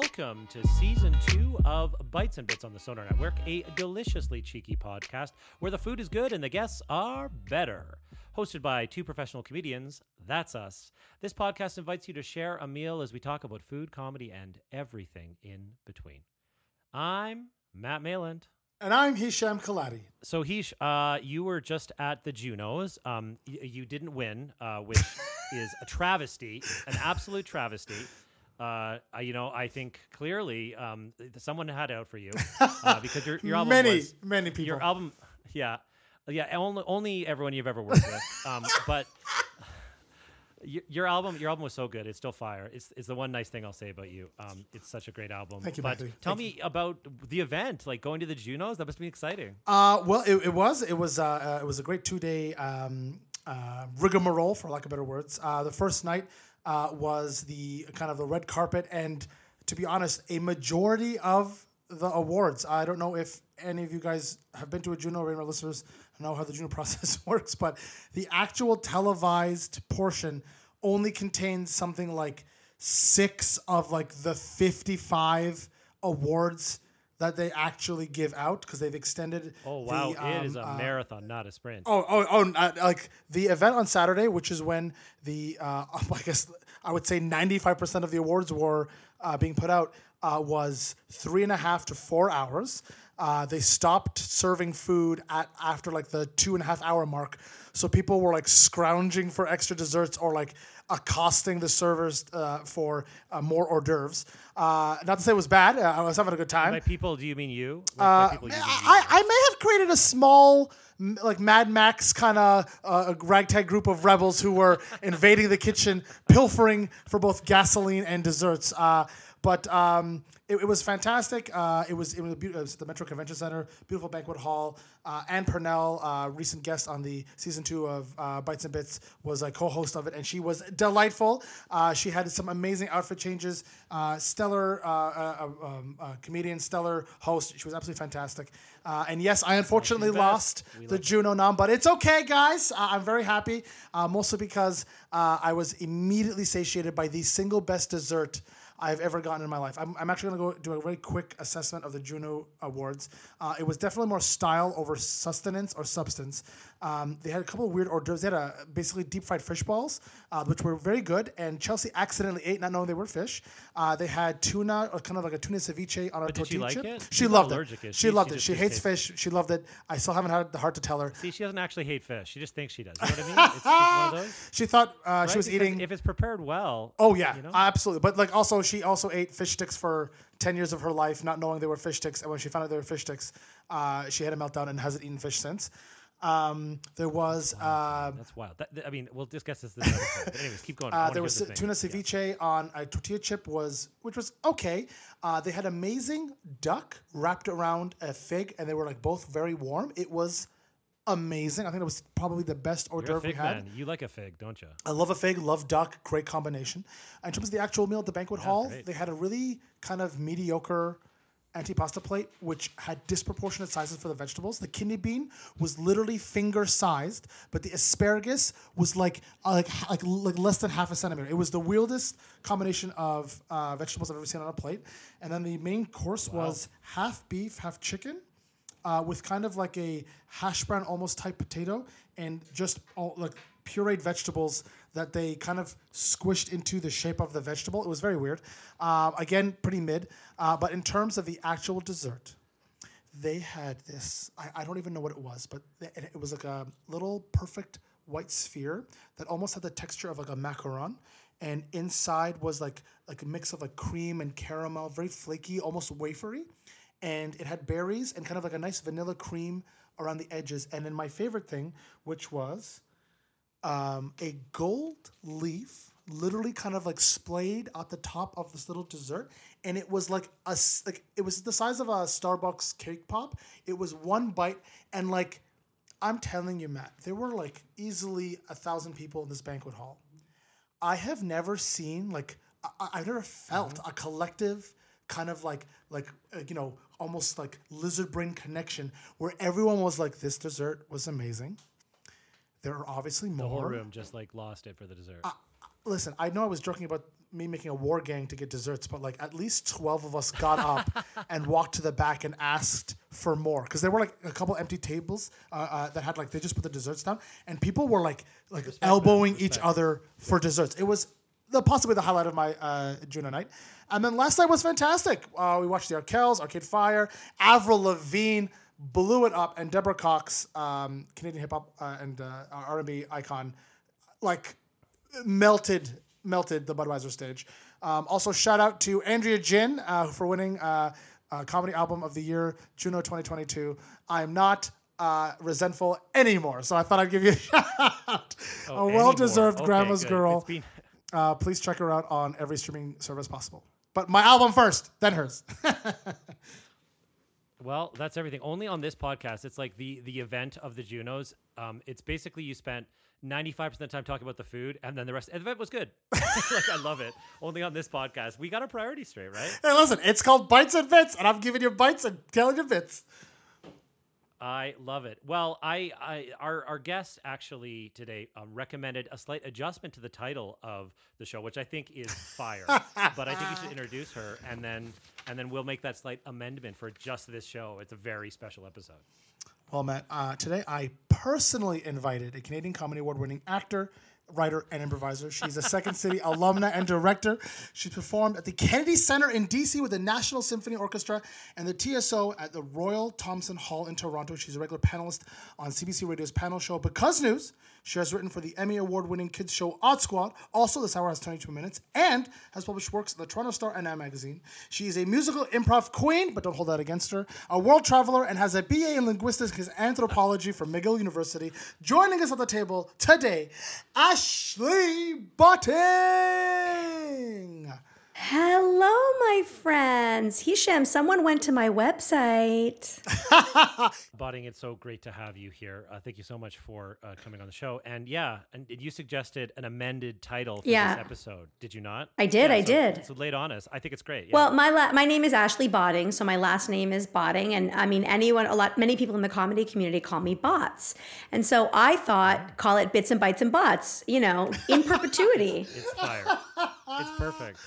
Welcome to season two of Bites and Bits on the Sonar Network, a deliciously cheeky podcast where the food is good and the guests are better. Hosted by two professional comedians, that's us. This podcast invites you to share a meal as we talk about food, comedy, and everything in between. I'm Matt Mayland. And I'm Hisham Kelati. So Hish, uh, you were just at the Junos. Um, y- you didn't win, uh, which is a travesty, an absolute travesty. Uh, I- you know, I think clearly um, someone had it out for you uh, because your your album Many, was many people. your album, yeah, yeah, only only everyone you've ever worked with. Um, but your, your album, your album was so good. It's still fire. It's, it's the one nice thing I'll say about you. Um, it's such a great album. Thank you, But Matthew. tell Thank me about the event, like going to the Junos. That must be exciting. Uh, well, it, it was it was uh, uh, it was a great two day um, uh, rigmarole, for lack of better words. Uh, the first night uh, was the kind of the red carpet, and to be honest, a majority of the awards. I don't know if any of you guys have been to a Juno, or our listeners know how the Juno process works, but the actual televised portion only contains something like six of like the fifty five awards that they actually give out because they've extended. Oh wow, the, it is um, a uh, marathon, not a sprint. Oh, oh, oh! Uh, like the event on Saturday, which is when the uh, I guess I would say ninety five percent of the awards were uh, being put out, uh, was three and a half to four hours. Uh, they stopped serving food at after like the two and a half hour mark, so people were like scrounging for extra desserts or like accosting the servers uh, for uh, more hors d'oeuvres. Uh, not to say it was bad. Uh, I was having a good time. By people, do you mean you? Like, Uh, people, you mean I, you. I may have created a small, like Mad Max kind of uh, ragtag group of rebels who were invading the kitchen, pilfering for both gasoline and desserts. Uh, but um, it, it was fantastic. Uh, it was it was, beau- it was at the Metro Convention Center, beautiful banquet hall. Uh, Ann Pornel, uh, recent guest on the season two of uh, Bites and Bits, was a co-host of it, and she was delightful. Uh, she had some amazing outfit changes. Uh, stellar uh, uh, um, uh, comedian, stellar host. She was absolutely fantastic. Uh, and yes, I unfortunately lost the Juno nom, but it's okay, guys. I'm very happy, uh, mostly because uh, I was immediately satiated by the single best dessert I've ever gotten in my life. I'm, I'm actually going to go do a very quick assessment of the Juno Awards. Uh, it was definitely more style over sustenance or substance. Um, they had a couple of weird hors d'oeuvres. They had a, basically deep fried fish balls, uh, which were very good. And Chelsea accidentally ate, not knowing they were fish. Uh, they had tuna, or kind of like a tuna ceviche on a But did she tortilla like chip. it? She not loved it. She she? loved She it. She hates fish. She loved it. I still haven't had the heart to tell her. See, she doesn't actually hate fish. She just thinks she does. You know what I mean? It's, it's one of those. She thought uh, right? she was Because eating. If it's prepared well. Oh yeah, you know? absolutely. But like also, she also ate fish sticks for ten years of her life, not knowing they were fish sticks. And when she found out they were fish sticks, uh, she had a meltdown and hasn't eaten fish since. Um, there was uh, That's wild. That, th- I mean, we'll discuss this. This time. But anyways, keep going. Uh, there was the tuna Yeah. ceviche on a tortilla chip was which was okay. Uh, they had amazing duck wrapped around a fig, and they were like both very warm. It was amazing. I think it was probably the best hors d'oeuvre we had. man. You like a fig, don't you? I love a fig, love duck, great combination. In terms of the actual meal at the banquet hall, great. they had a really kind of mediocre antipasta plate, which had disproportionate sizes for the vegetables. The kidney bean was literally finger sized, but the asparagus was like uh, like like like less than half a centimeter. It was the weirdest combination of uh, vegetables I've ever seen on a plate. And then the main course was half beef, half chicken uh, with kind of like a hash brown almost type potato and just all, like pureed vegetables that they kind of squished into the shape of the vegetable. It was very weird. Um, again, pretty mid. Uh, but in terms of the actual dessert, they had this. I, I don't even know what it was, but it was like a little perfect white sphere that almost had the texture of like a macaron. And inside was like like a mix of like cream and caramel, very flaky, almost wafery and it had berries and kind of like a nice vanilla cream around the edges. And then my favorite thing, which was um, a gold leaf, literally kind of like splayed at the top of this little dessert, and it was like a like it was the size of a Starbucks cake pop. It was one bite, and like I'm telling you, Matt, there were like easily a thousand people in this banquet hall. I have never seen like I, I've never felt a collective kind of like like uh, you know almost like lizard brain connection where everyone was like this dessert was amazing. There are obviously more. The whole room just like lost it for the dessert. Listen, I know I was joking about me making a war gang to get desserts, but like at least 12 of us got up and walked to the back and asked for more because there were like a couple empty tables uh, uh, that had like they just put the desserts down and people were like like elbowing each other for desserts. It was the possibly the highlight of my uh, Juno night. And then last night was fantastic. Uh, we watched the Arkells, Arcade Fire, Avril Lavigne blew it up, and Deborah Cox, um, Canadian hip hop uh, and uh, R&B icon, like melted melted the Budweiser stage. Um, also, shout out to Andrea Jin uh, for winning uh, uh, Comedy Album of the Year, Juno 2022. I'm not uh, resentful anymore, so I thought I'd give you a shout out. Oh, a well deserved Okay, Grandma's good. Girl. Been- Uh, please check her out on every streaming service possible. But my album first, then hers. Well, that's everything. Only on this podcast, it's like the the event of the Junos. Um, it's basically you spent ninety five percent of the time talking about the food, and then the rest. The event was good. like I love it. Only on this podcast, we got our priorities straight, right? hey, listen, it's called Bites and Bits, and I'm giving you bites and telling you bits. I love it. Well, I, I our our guest actually today um, recommended a slight adjustment to the title of the show, which I think is fire. but I think you should introduce her, and then and then we'll make that slight amendment for just this show. It's a very special episode. Well, Matt, uh, today I personally invited a Canadian Comedy Award winning actor, writer, and improviser. She's a Second City alumna and director. She's performed at the Kennedy Center in DC with the National Symphony Orchestra and the TSO at the Roy Thomson Hall in Toronto. She's a regular panelist on CBC Radio's panel show Because News. She has written for the Emmy Award winning kids show Odd Squad. Also, this hour has 22 minutes and has published works in the Toronto Star and Now magazine. She is a musical improv queen, but don't hold that against her. A world traveler and has a BA in linguistics and anthropology from McGill University. Joining us at the table today, Ashley Botting. Hello, my friends. Hisham, someone went to my website. Botting, it's so great to have you here. Uh, thank you so much for uh, coming on the show. And yeah, and you suggested an amended title for Yeah. this episode. Did you not? I did, Yeah, I so- did. So late on us. I think it's great. Yeah. Well, my la- my name is Ashley Botting, so my last name is Botting, and I mean anyone, a lot, many people in the comedy community call me Bots, and so I thought call it Bits and Bites and Bots, you know, in perpetuity. It's fire. it's perfect.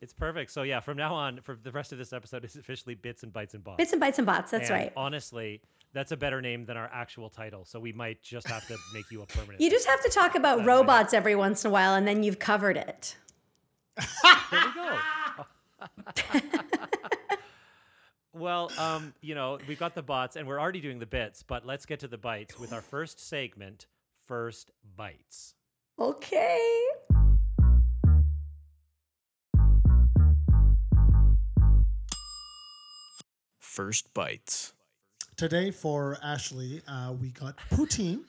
It's perfect. So yeah, from now on, for the rest of this episode, it's officially bits and bites and bots. Bits and Bites and Bots. That's And right. Honestly, that's a better name than our actual title. So we might just have to make you a permanent. You just have to talk about robots every once in a while, and then you've covered it. there we go. well, um, you know, we've got the bots, and we're already doing the bits, but let's get to the bites with our first segment, first bites. Okay. First bites. Today for Ashley, uh, we got poutine.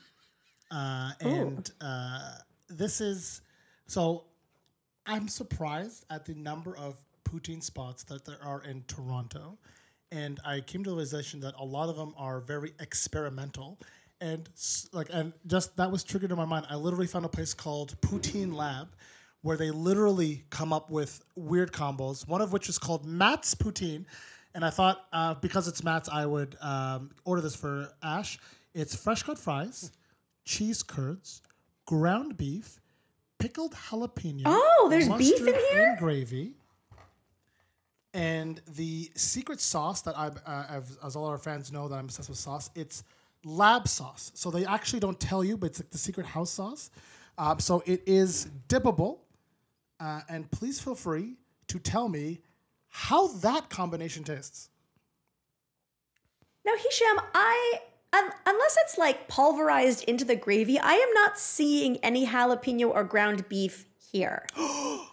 Uh, and uh, this is so I'm surprised at the number of poutine spots that there are in Toronto. And I came to the realization that a lot of them are very experimental. And like, and just that was triggered in my mind. I literally found a place called Poutine Lab, where they literally come up with weird combos. One of which is called Matt's Poutine, and I thought uh, because it's Matt's, I would um, order this for Ash. It's fresh cut fries, cheese curds, ground beef, pickled jalapeno. Oh, there's beef in here? and gravy. And the secret sauce that I've, uh, as all our fans know, that I'm obsessed with sauce, it's lab sauce. So they actually don't tell you, but it's like the secret house sauce. Um, so it is dippable. Uh, and please feel free to tell me how that combination tastes. Now, Hisham, I un- unless it's like pulverized into the gravy, I am not seeing any jalapeno or ground beef here.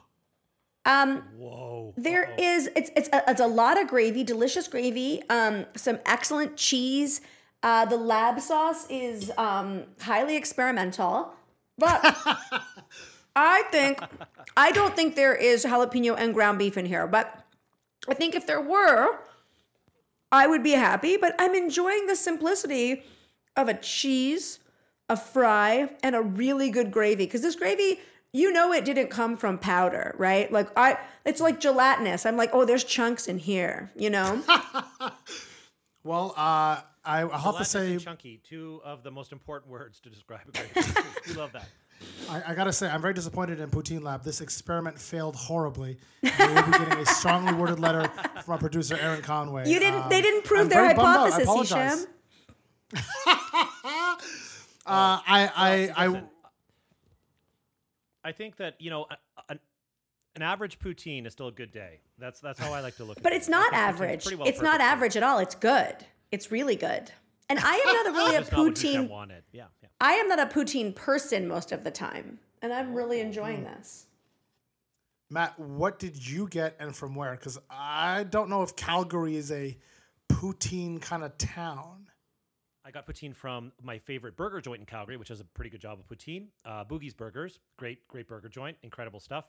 Um, Whoa. There is it's it's a, it's a lot of gravy, delicious gravy, um, some excellent cheese. Uh, the lab sauce is um, highly experimental, but I think I don't think there is jalapeno and ground beef in here. But I think if there were, I would be happy. But I'm enjoying the simplicity of a cheese, a fry, and a really good gravy. Because this gravy, you know, it didn't come from powder, right? Like I, it's like gelatinous. I'm like, oh, there's chunks in here, you know. Well, uh, I, I'll have to say, chunky, two of the most important words to describe a gravy. we love that. I, I gotta say, I'm very disappointed in Poutine Lab. This experiment failed horribly. We will be getting a strongly worded letter from our producer Aaron Conway. You didn't. Um, they didn't prove I'm their very bummed out. Hypothesis, apologize. Hisham. Uh, I, I, I, Listen, I think that you know, an, an average poutine is still a good day. That's that's how I like to look. But at it's it. not I think average. pretty well it's not average at all. It's good. It's really good. And I am not a really a Just not what Hisham poutine. wanted. Yeah, yeah. I am not a poutine person most of the time, and I'm really enjoying this. Matt, what did you get and from where? Because I don't know if Calgary is a poutine kind of town. I got poutine from my favorite burger joint in Calgary, which does a pretty good job of poutine. Uh, Boogie's Burgers, great, great burger joint, incredible stuff.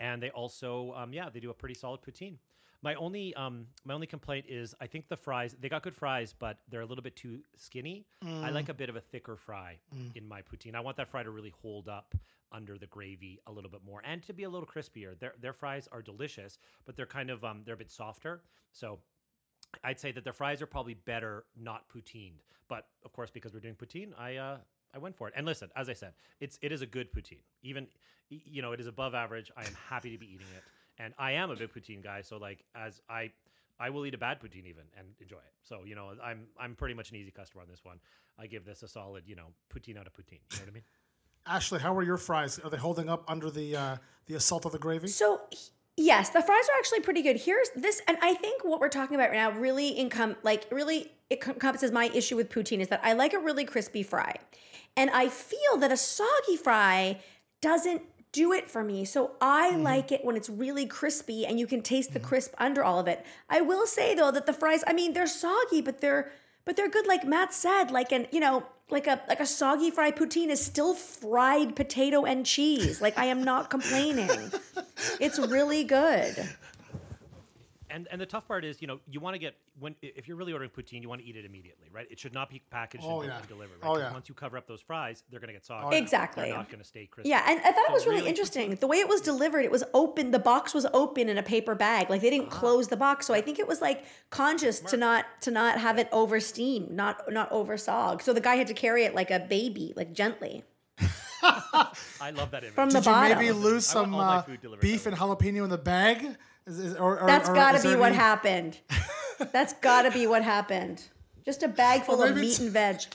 And they also, um, yeah, they do a pretty solid poutine. My only, um, my only complaint is I think the fries they got good fries, but they're a little bit too skinny. I like a bit of a thicker fry in my poutine. I want that fry to really hold up under the gravy a little bit more and to be a little crispier. Their their fries are delicious, but they're kind of um, they're a bit softer. So I'd say that their fries are probably better not poutined, but of course because we're doing poutine, I uh, I went for it. And listen, as I said, it's it is a good poutine. Even you know it is above average. I am happy to be eating it, and I am a big poutine guy. So like as I I will eat a bad poutine even and enjoy it. So you know I'm I'm pretty much an easy customer on this one. I give this a solid you know poutine out of poutine. You know what I mean? Ashley, how are your fries? Are they holding up under the uh, the assault of the gravy? So yes, the fries are actually pretty good. Here's this, and I think what we're talking about right now really income like really it encompasses my issue with poutine is that I like a really crispy fry, and I feel that a soggy fry doesn't do it for me. So I mm-hmm. like it when it's really crispy and you can taste the mm-hmm. crisp under all of it. I will say though that the fries, I mean, they're soggy, but they're but they're good. Like Matt said, like an you know like a like a soggy fried poutine is still fried potato and cheese. Like I am not complaining. It's really good. And and the tough part is, you know, you want to get when if you're really ordering poutine, you want to eat it immediately, right? It should not be packaged Oh, and, yeah. and delivered. Right? Oh, 'Cause yeah. Once you cover up those fries, they're going to get soggy. Exactly. They're not going to stay crispy. Yeah, and I thought it was really really, interesting. The way it was delivered, it was open. The box was open in a paper bag. Like they didn't close the box. So I think it was like conscious to not to not have it over steam, not not over sog. So the guy had to carry it like a baby, like gently. I love that image. From the Did you bottom. maybe lose some uh, beef and jalapeno in the bag? Is, is, or, or, That's or got to be what any- happened. That's got to be what happened. Just a bag full of meat and veg.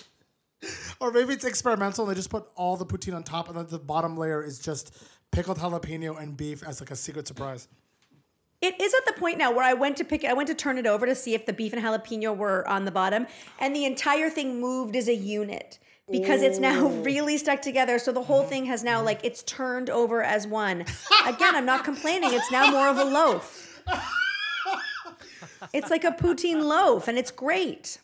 Or maybe it's experimental and they just put all the poutine on top and then the bottom layer is just pickled jalapeno and beef as like a secret surprise. It is at the point now where I went to pick I went to turn it over to see if the beef and jalapeno were on the bottom, and the entire thing moved as a unit because it's now really stuck together. So the whole thing has now, like, it's turned over as one. Again, I'm not complaining. It's now more of a loaf. It's like a poutine loaf, and it's great.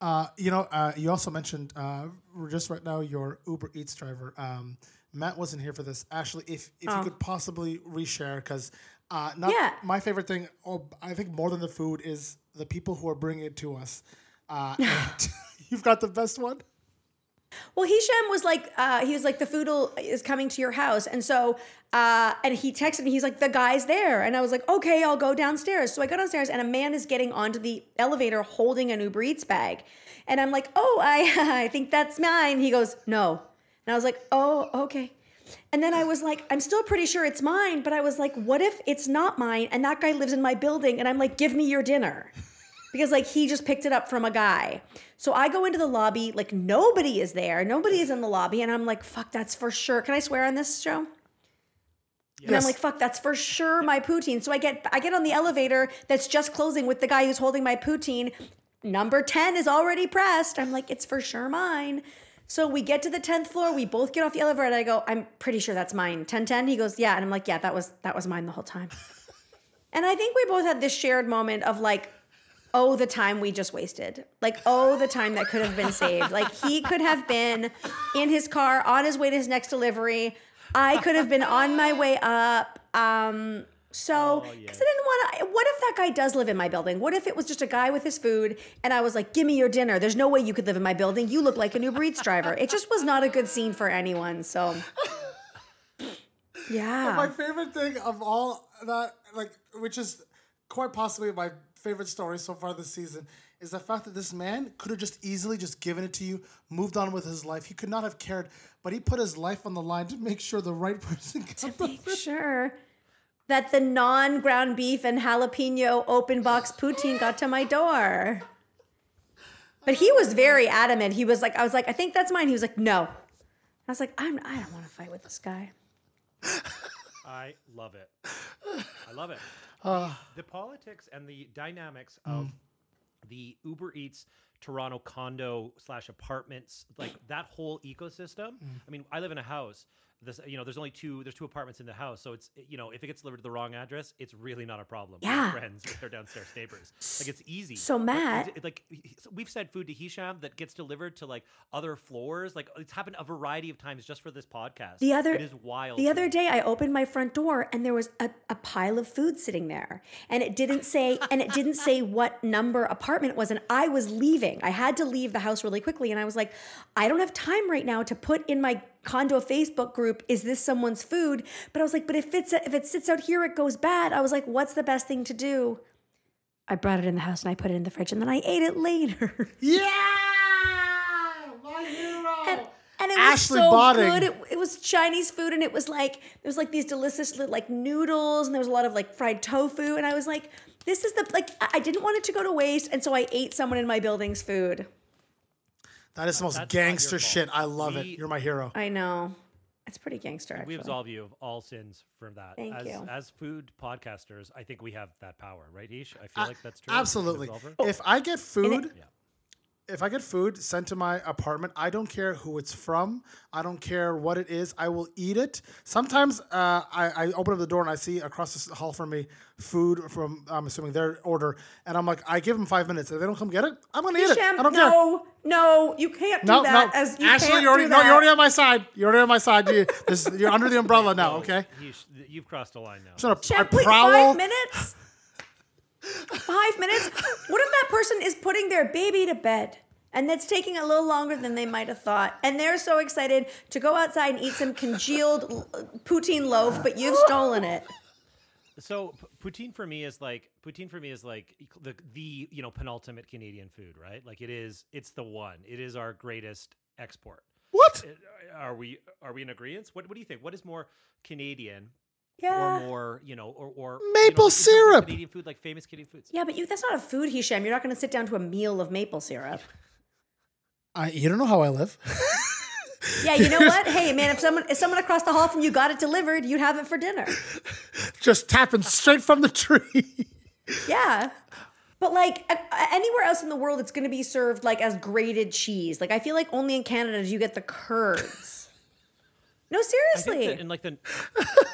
Uh, you know, uh, you also mentioned uh, just right now your Uber Eats driver. Um, Matt wasn't here for this. Ashley, if if you could possibly reshare, because uh, not Yeah. my favorite thing. Oh, I think more than the food is the people who are bringing it to us. Uh, you've got the best one. Well, Hisham was like, uh, he was like, the food is coming to your house. And so, uh, and he texted me, he's like, the guy's there. And I was like, okay, I'll go downstairs. So I go downstairs and a man is getting onto the elevator holding an Uber Eats bag. And I'm like, oh, I, I think that's mine. He goes, no. And I was like, oh, okay. And then I was like, I'm still pretty sure it's mine. But I was like, what if it's not mine and that guy lives in my building? And I'm like, give me your dinner because like he just picked it up from a guy. So I go into the lobby, like nobody is there, nobody is in the lobby, and I'm like, fuck, that's for sure. Can I swear on this show? And I'm like, fuck, that's for sure my poutine. So I get I get on the elevator that's just closing with the guy who's holding my poutine. Number 10 is already pressed. I'm like, it's for sure mine. So we get to the 10th floor, we both get off the elevator, and I go, I'm pretty sure that's mine. 1010? He goes, Yeah. And I'm like, Yeah, that was that was mine the whole time. and I think we both had this shared moment of like, oh, the time we just wasted. Like, oh, the time that could have been saved. Like he could have been in his car on his way to his next delivery. I could have been on my way up. Um, so, because I didn't want to. What if that guy does live in my building? What if it was just a guy with his food and I was like, "Give me your dinner." There's no way you could live in my building. You look like an Uber Eats driver. It just was not a good scene for anyone. So, Yeah. My favorite thing of all that, like, which is quite possibly my favorite story so far this season, is the fact that this man could have just easily just given it to you, moved on with his life. He could not have cared, but he put his life on the line to make sure the right person gets to the make sure that the non-ground beef and jalapeno open box poutine got to my door. But he was very adamant. He was like, I was like, I think that's mine. He was like, no. I was like, I'm, I don't want to fight with this guy. I love it. I love it. The, the politics and the dynamics of mm. the Uber Eats Toronto condo slash apartments, like that whole ecosystem. Mm. I mean, I live in a house. This, you know, there's only two. There's two apartments in the house, so it's you know, if it gets delivered to the wrong address, it's really not a problem. Yeah. friends with their downstairs neighbors. Like it's easy. So, Matt- it- like we've said food to Hisham that gets delivered to like other floors. Like it's happened a variety of times just for this podcast. The other it is wild. The other day I opened my front door and there was a, a pile of food sitting there. And it didn't say and it didn't say what number apartment it was and I was leaving. I had to leave the house really quickly and I was like, I don't have time right now to put in my condo Facebook group, is this someone's food? But I was like, but if it's if it sits out here it goes bad. I was like, what's the best thing to do? I brought it in the house and I put it in the fridge and then I ate it later. Yeah! My hero! and, and it was Ashley so Botting. good. It, it was Chinese food, and it was like there was like these delicious like noodles, and there was a lot of like fried tofu, and I was like, this is the like I I didn't want it to go to waste, and so I ate someone in my building's food. That is the most That's not your gangster fault. shit. I love We- it. You're my hero. I know it's pretty gangster. Actually, We absolve you of all sins from that. Thank as, you. As food podcasters, I think we have that power, right, Ish? I feel like that's true. Absolutely. Absolver? If I get food, Yeah. If I get food sent to my apartment, I don't care who it's from. I don't care what it is. I will eat it. Sometimes uh, I, I open up the door and I see across the hall from me food from I'm assuming their order, and I'm like, I give them five minutes. If they don't come get it, I'm gonna eat it. I don't care. no, no, you can't do No, that. no. As you Ashley, can't you're already do no, you're already on my side. You're already on my side. You, this, you're under the umbrella now. Okay. Ish, you've crossed a line now. So I Shep, wait, prowl. five minutes? Five minutes? What if that person is putting their baby to bed? And that's taking a little longer than they might have thought. And they're so excited to go outside and eat some congealed poutine loaf, but you've stolen it. So p- poutine for me is like poutine for me is like the the you know penultimate Canadian food, right? Like it is, it's the one. It is our greatest export. What? Uh, Are we are we in agreement? What what do you think? What is more Canadian Yeah. or more you know or or Maple you know, in terms of syrup. Canadian food like famous Canadian foods? Yeah, but you that's not a food, Hisham. You're not going to sit down to a meal of maple syrup. I, you don't know how I live. Yeah, you know what? Hey, man, if someone if someone across the hall from you got it delivered, you'd have it for dinner. Just tapping straight from the tree. Yeah. But like a- a- anywhere else in the world, it's going to be served like as grated cheese. Like I feel like only in Canada do you get the curds. No, I think seriously. that in like the,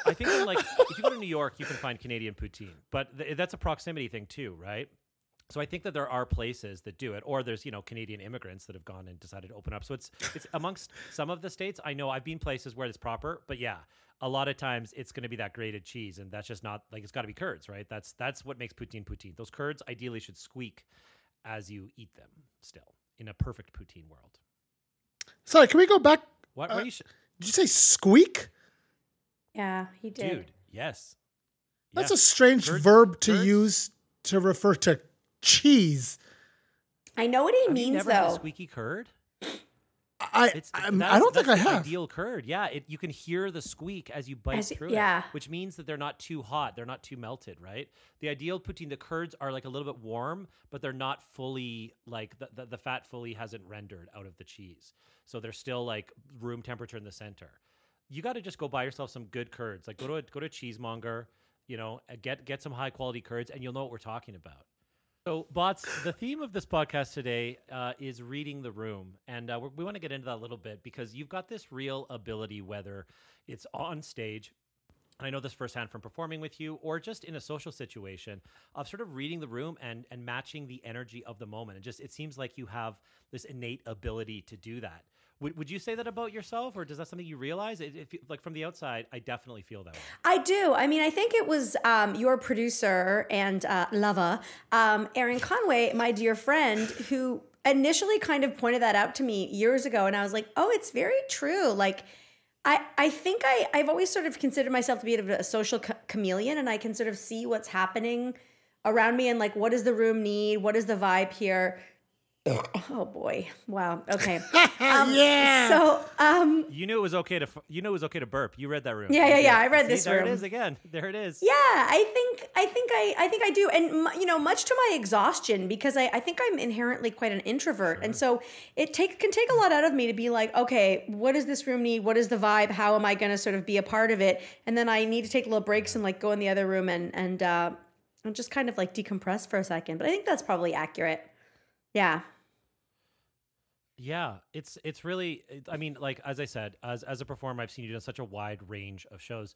I think that like if you go to New York, you can find Canadian poutine, but th- that's a proximity thing too, right? So I think that there are places that do it, or there's you know Canadian immigrants that have gone and decided to open up. So it's it's amongst some of the states. I know I've been places where it's proper, but yeah, a lot of times it's going to be that grated cheese, and that's just not like it's got to be curds, right? That's that's what makes poutine poutine. Those curds ideally should squeak as you eat them. Still in a perfect poutine world. Sorry, can we go back? What? Uh, what are you sh- Did you say squeak? yeah, he did. dude? Yes. That's Yeah. a strange Curds- verb to curds? use to refer to cheese. I know what he Have you means never had a though. squeaky curd? I It's, I'm- I don't think I that's the have. Ideal curd, yeah. It, you can hear the squeak as you bite As through yeah. it, which means that they're not too hot, they're not too melted, right? The ideal poutine, the curds are like a little bit warm, but they're not fully like the, the, the fat fully hasn't rendered out of the cheese, so they're still like room temperature in the center. You got to just go buy yourself some good curds. Like go to a, go to a cheesemonger, you know, get get some high quality curds, and you'll know what we're talking about. So, bots, the theme of this podcast today uh, is reading the room, and uh, we want to get into that a little bit because you've got this real ability, whether it's on stage. And I know this firsthand from performing with you, or just in a social situation, of sort of reading the room and and matching the energy of the moment. And just it seems like you have this innate ability to do that. Would, would you say that about yourself, or does that something you realize? It, it, like from the outside, I definitely feel that way. I do. I mean, I think it was um, your producer and uh, lover, um, Aaron Conway, my dear friend, who initially kind of pointed that out to me years ago. And I was like, oh, it's very true. Like, I, I think I, I've always sort of considered myself to be a social ch- chameleon, and I can sort of see what's happening around me and like, what does the room need? What is the vibe here? Oh boy! Wow. Okay. Um, Yeah. So, um, You knew it was okay to f- you knew it was okay to burp. You read that room. Yeah, yeah, yeah, I read See, this there room. it is again. There it is. Yeah, I think I think I I think I do, and mu- you know, much to my exhaustion, because I, I think I'm inherently quite an introvert, and so it take can take a lot out of me to be like, okay, what does this room need? What is the vibe? How am I going to sort of be a part of it? And then I need to take little breaks and like go in the other room and and uh, and just kind of like decompress for a second. But I think that's probably accurate. Yeah. Yeah, it's it's really. it- I mean, like as I said, as as a performer, I've seen you do such a wide range of shows.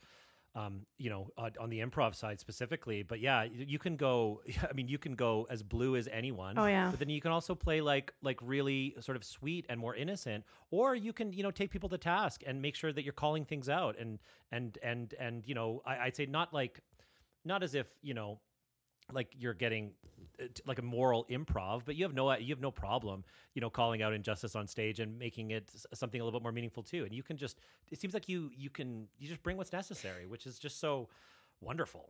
Um, you know, uh, on the improv side specifically, but yeah, y- you can go. I mean, you can go as blue as anyone. Oh, yeah. But then you can also play like like really sort of sweet and more innocent, or you can you know take people to task and make sure that you're calling things out and and and and you know I, I'd say not like not as if you know like you're getting uh, like a moral improv, but you have no you have no problem, you know, calling out injustice on stage and making it something a little bit more meaningful too. And you can just it seems like you you can you just bring what's necessary, which is just so wonderful.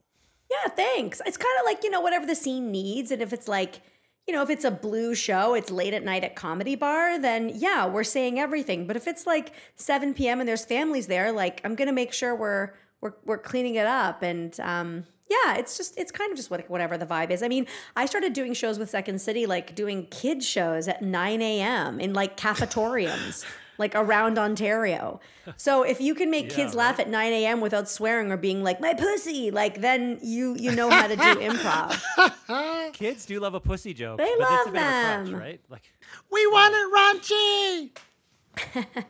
Yeah, thanks. It's kind of like, you know, whatever the scene needs. And if it's like, you know, if it's a blue show, it's late at night at comedy bar, then yeah, we're saying everything. But if it's like 7 p.m. and there's families there, like I'm gonna make sure we're we're we're cleaning it up. And um yeah, it's just it's kind of just what, whatever the vibe is. I mean, I started doing shows with Second City, like doing kids shows at 9 a.m. in like cafetoriums. Like around Ontario. So if you can make kids laugh at 9 a.m. without swearing or being like, my pussy, like then you you know how to do improv. Kids do love a pussy joke, They but love bit of a crutch, them. right? Like We want it raunchy.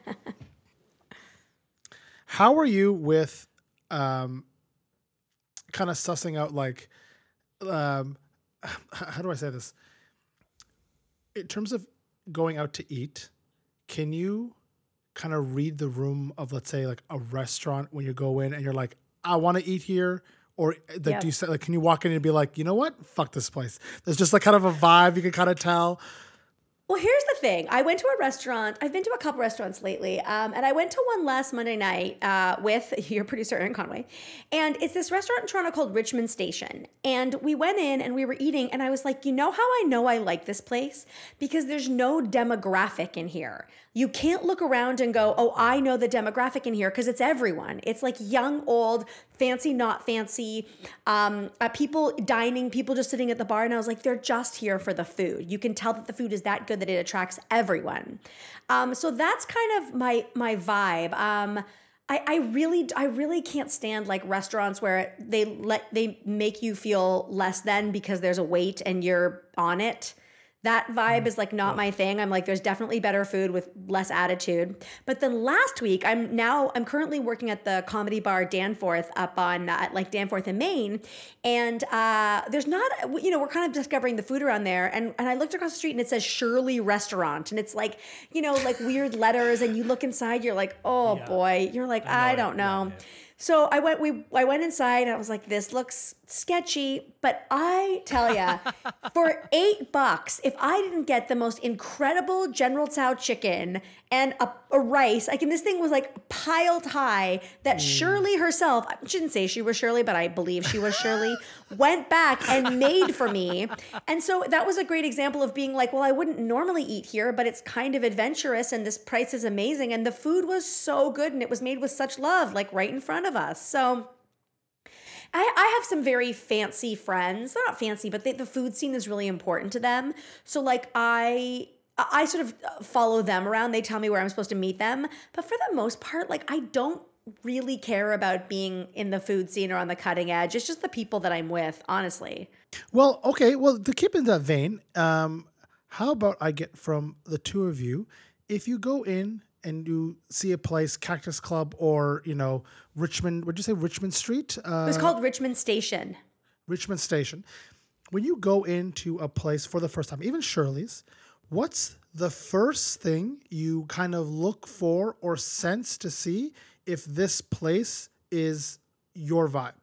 How are you with um kind of sussing out like um how do I say this? In terms of going out to eat, can you kind of read the room of let's say like a restaurant when you go in and you're like, I want to eat here? Or like, Yeah. do you say like, can you walk in and be like, you know what? Fuck this place. There's just like kind of a vibe you can kind of tell. Well, here's the thing. I went to a restaurant. I've been to a couple restaurants lately, um, and I went to one last Monday night uh, with your producer Aaron Conway, and it's this restaurant in Toronto called Richmond Station. And we went in and we were eating, and I was like, you know how I know I like this place because there's no demographic in here. You can't look around and go, oh, I know the demographic in here because it's everyone. It's like young, old, fancy, not fancy, um, uh, people dining, people just sitting at the bar. And I was like, they're just here for the food. You can tell that the food is that good that it attracts everyone. Um, so that's kind of my my vibe. Um, I, I really I really can't stand like restaurants where they let they make you feel less than because there's a wait and you're on it. That vibe is like not my thing. I'm like, there's definitely better food with less attitude. But then last week, I'm now I'm currently working at the comedy bar Danforth up on uh, like Danforth in Main, and uh, there's not you know we're kind of discovering the food around there, and and I looked across the street and it says Shirley Restaurant, and it's like you know like weird letters, and you look inside, you're like, oh Yeah. boy, you're like I I, know it. don't Yeah, know. yeah. So I went we I went inside and I was like, this looks sketchy, but I tell ya, for eight bucks, if I didn't get the most incredible General Tso chicken and a, a rice, like and this thing was like piled high that mm. Shirley herself, I shouldn't say she was Shirley, but I believe she was Shirley, went back and made for me. And so that was a great example of being like, well, I wouldn't normally eat here, but it's kind of adventurous and this price is amazing. And the food was so good and it was made with such love, like right in front of us. So I, I have some very fancy friends. They're not fancy, but they, the food scene is really important to them. So like I I sort of follow them around. They tell me where I'm supposed to meet them. But for the most part, like I don't really care about being in the food scene or on the cutting edge. It's just the people that I'm with, honestly. Well, okay. Well, to keep in that vein, um, how about I get from the two of you, if you go in and you see a place, Cactus Club or you know Richmond, would you say Richmond Street? Uh, It was called Richmond Station. Richmond Station. When you go into a place for the first time, even Shirley's, what's the first thing you kind of look for or sense to see if this place is your vibe?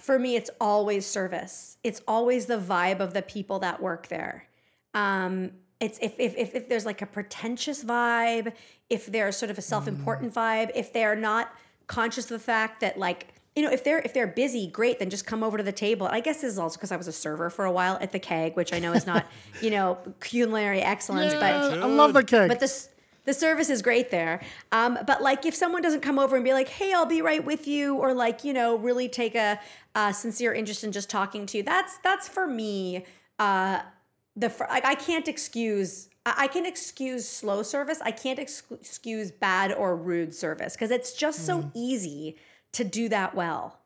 for me it's always service it's always the vibe of the people that work there um it's if if if, if there's like a pretentious vibe if there's sort of a self-important vibe if they're not conscious of the fact that like you know if they're if they're busy great then just come over to the table i guess this is also because i was a server for a while at the keg which i know is not you know culinary excellence but I love the Keg. but this the service is great there. Um, but like if someone doesn't come over and be like, "Hey, I'll be right with you," or like you know really take a, a sincere interest in just talking to you, that's that's for me. Uh, the fir- like I can't excuse. I I can excuse slow service. I can't ex- excuse bad or rude service because it's just so easy to do that well.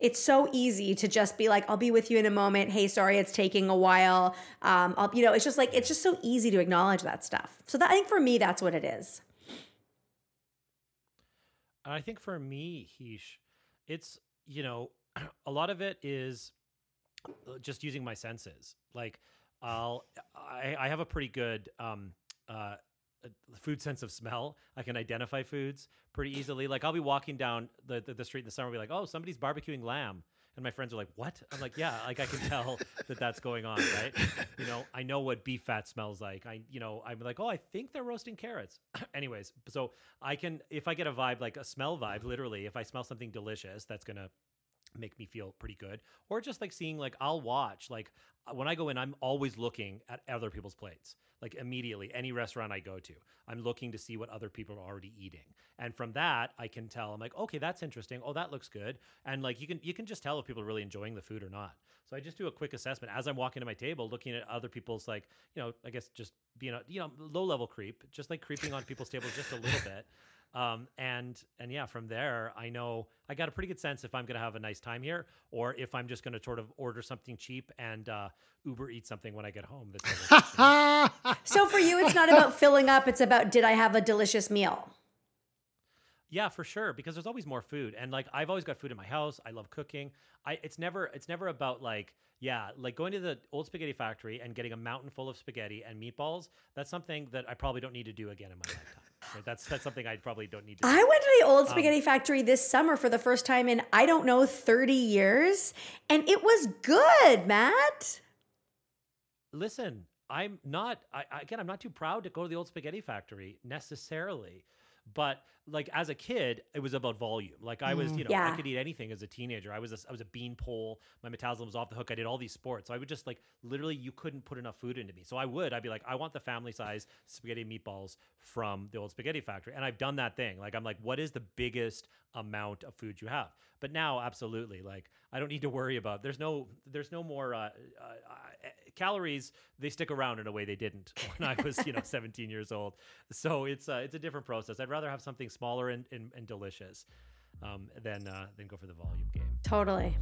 It's so easy to just be like, I'll be with you in a moment. Hey, sorry, it's taking a while. Um, I'll, you know, it's just like it's just so easy to acknowledge that stuff. So that, I think for me, that's what it is. I think for me, Heesh, it's, you know, a lot of it is uh, just using my senses. Like, I'll, I, I have a pretty good um, uh, food sense of smell. I can identify foods pretty easily. Like, I'll be walking down the, the, the street in the summer, and be like, oh, somebody's barbecuing lamb. And my friends are like, "What?" I'm like, "Yeah, like I can tell that that's going on, right? You know, I know what beef fat smells like. I, you know, I'm like, oh, I think they're roasting carrots. Anyways, so I can, if I get a vibe like a smell vibe, literally, if I smell something delicious, that's gonna make me feel pretty good. Or just like seeing like i'll watch like uh, when i go in i'm always looking at other people's plates like immediately any restaurant i go to i'm looking to see what other people are already eating. And from that i can tell i'm like okay that's interesting. Oh that looks good. And like you can you can just tell if people are really enjoying the food or not. So i just do a quick assessment as i'm walking to my table looking at other people's like you know i guess just being a you know low level creep just like creeping on people's tables just a little bit um, and and yeah, from there, I know I got a pretty good sense if I'm going to have a nice time here, or if I'm just going to sort of order something cheap and uh, Uber eat something when I get home. That's So for you, it's not about filling up; it's about did I have a delicious meal? yeah, for sure, because there's always more food, and like I've always got food in my house. I love cooking. I it's never it's never about like yeah, like going to the old spaghetti factory and getting a mountain full of spaghetti and meatballs. That's something that I probably don't need to do again in my lifetime. That's that's something I probably don't need to. do. I went to the old um, spaghetti factory this summer for the first time in I don't know 30 years, and it was good, Matt. listen i'm not I- again i'm not too proud to go to the old spaghetti factory necessarily but like as a kid it was about volume. Like i was you know i could eat anything as a teenager. I was a, i was a bean pole. My metabolism was off the hook. I did all these sports. So i would just like literally you couldn't put enough food into me. So i would i'd be like i want the family size spaghetti and meatballs from the old spaghetti factory. And i've done that thing. Like i'm like what is the biggest amount of food you have? But now absolutely like i don't need to worry about there's no there's no more uh, uh, uh, calories they stick around in a way they didn't when i was you know 17 years old. So it's uh, it's a different process. I'd rather have something smaller and, and, and delicious um, than uh, than go for the volume game Totally.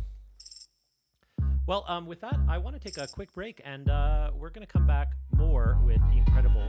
well um, with that i want to take a quick break and uh, we're going to come back more with the incredible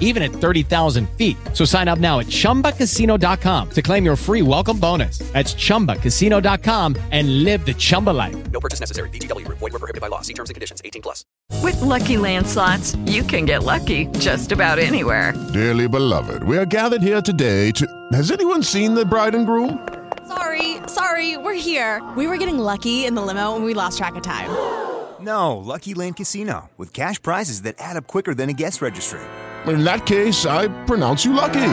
even at 30,000 feet. So sign up now at chumbacasino.com to claim your free welcome bonus. That's chumbacasino.com and live the Chumba life. No purchase necessary. VGW Group. Void were prohibited by law. See terms and conditions. 18 plus. With Lucky Land slots, you can get lucky just about anywhere. Dearly beloved, we are gathered here today to. Has anyone seen the bride and groom? Sorry, sorry, we're here. We were getting lucky in the limo and we lost track of time. No, Lucky Land Casino, with cash prizes that add up quicker than a guest registry. In that case, I pronounce you lucky.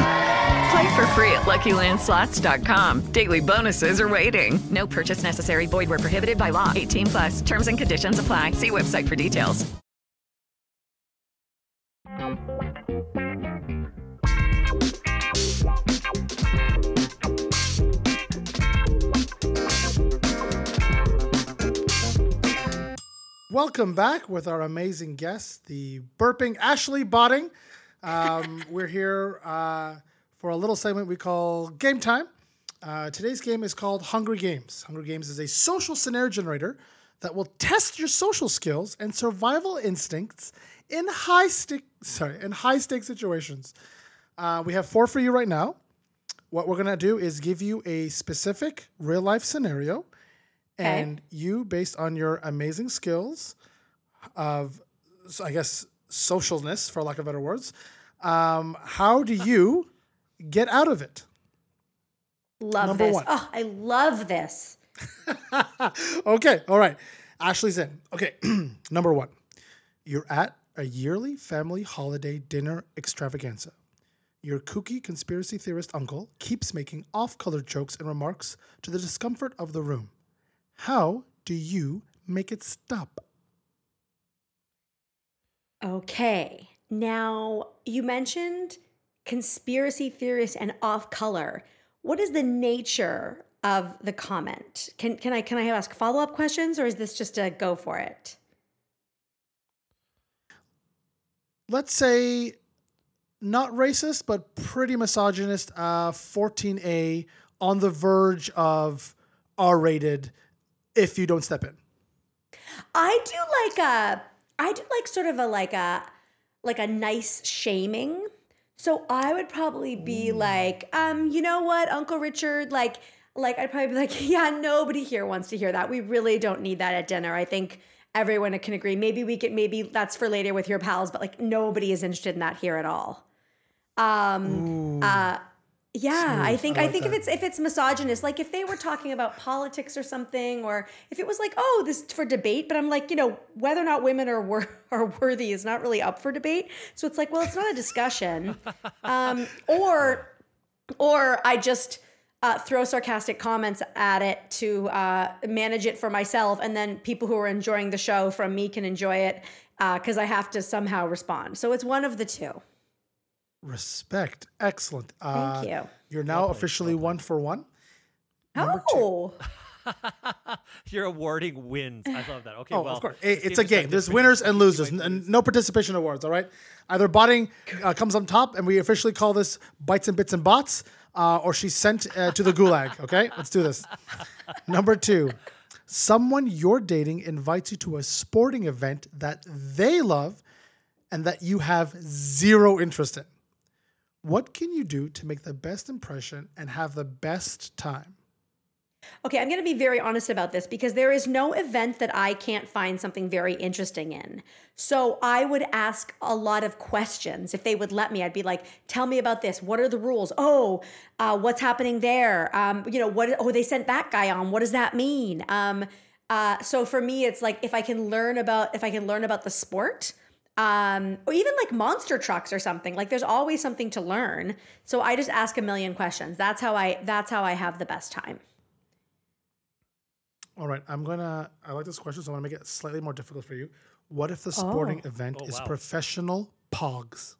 Play for free at LuckyLandSlots.com. Daily bonuses are waiting. No purchase necessary. Void were prohibited by law. 18 plus. Terms and conditions apply. See website for details. Welcome back with our amazing guest, the burping Ashley Botting. Um, we're here uh, for a little segment we call Game Time. Uh, today's game is called Hungry Games. Hungry Games is a social scenario generator that will test your social skills and survival instincts in high stick sorry in high stake situations. Uh, we have four for you right now. What we're gonna do is give you a specific real life scenario, and you, based on your amazing skills of, so I guess, socialness, for lack of better words, um, how do you get out of it? Love Number this. one. Oh, I love this. okay, all right. Ashley's in. Okay, number one. You're at a yearly family holiday dinner extravaganza. Your kooky conspiracy theorist uncle keeps making off color jokes and remarks to the discomfort of the room. How do you make it stop? Okay. Now, you mentioned conspiracy theorists and off color. What is the nature of the comment? Can can I can I ask follow-up questions or is this just a go for it? Let's say not racist, but pretty misogynist, uh, 14A on the verge of R rated if you don't step in. I do like a I do like sort of a like a like a nice shaming. So I would probably be like, um, you know what, Uncle Richard, like like I'd probably be like, yeah, nobody here wants to hear that. We really don't need that at dinner. I think everyone can agree. Maybe we could maybe that's for later with your pals, but like nobody is interested in that here at all. Um uh yeah, I think I I, like think if it's if it's misogynist, like if they were talking about politics or something, or if it was like, oh, this for debate, but I'm like, you know, whether or not women are wor- are worthy is not really up for debate. So it's like, well, it's not a discussion, um, or or I just uh, throw sarcastic comments at it to uh, manage it for myself, and then people who are enjoying the show from me can enjoy it because I have to somehow respond. So it's one of the two. Respect. Excellent. Uh, Thank you. You're now officially one for one. Oh. You're awarding wins. I love that. Okay, oh, well, of course. It- it's a game. There's winners and losers, might and no participation awards. All right. Either botting uh, comes on top, and we officially call this bites and bits and bots, uh, or she's sent uh, to the gulag. Okay, let's do this. Number two, someone you're dating invites you to a sporting event that they love, and that you have zero interest in. What can you do to make the best impression and have the best time? Okay, I'm going to be very honest about this because there is no event that I can't find something very interesting in. So I would ask a lot of questions. If they would let me, I'd be like, tell me about this. What are the rules? Oh, uh, what's happening there? Um, you know, what, oh, they sent that guy on. What does that mean? Um, uh, so for me, it's like if I can learn about, if I can learn about the sport, um, or even like monster trucks or something, like there's always something to learn. So I just ask a million questions. That's how I, that's how I have the best time. All right, I'm gonna. I like this question, so I'm gonna make it slightly more difficult for you. What if the sporting Oh. event Oh, is wow. professional pogs?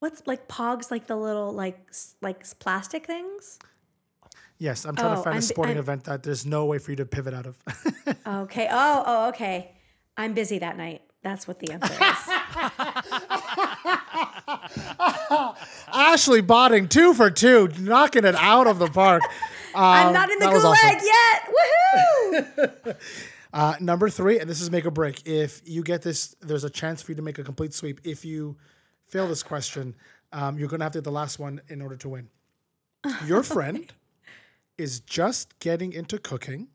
What's like pogs, like the little like like plastic things? Yes, I'm trying to Oh, find a I'm- sporting I'm- event that there's no way for you to pivot out of. Okay. Oh, oh, okay. I'm busy that night. That's what the answer is. Ashley Botting, two for two, knocking it out of the park. I'm Um, not in the that was gulag awesome. yet. Woohoo! Uh, number three, and this is make or break. If you get this, there's a chance for you to make a complete sweep. If you fail this question, um, you're gonna have to get the last one in order to win. Your friend is just getting into cooking,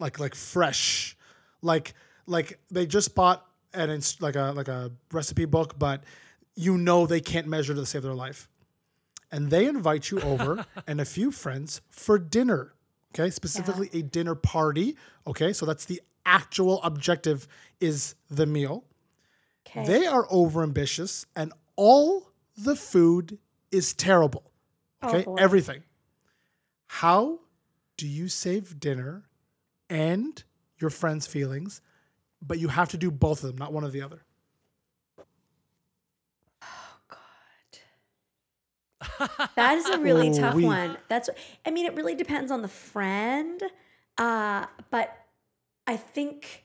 like like fresh, like like they just bought an ins- like a like a recipe book, but you know they can't measure to save their life, and they invite you over and a few friends for dinner. Okay, specifically a dinner party. Okay, so that's the actual objective is the meal. Okay. They are over ambitious, and all the food is terrible. Oh, Okay, boy. everything. How do you save dinner and your friends' feelings, but you have to do both of them, not one or the other? Oh God. That is a really tough Ooh-wee. one. That's I mean, it really depends on the friend. Uh, but I think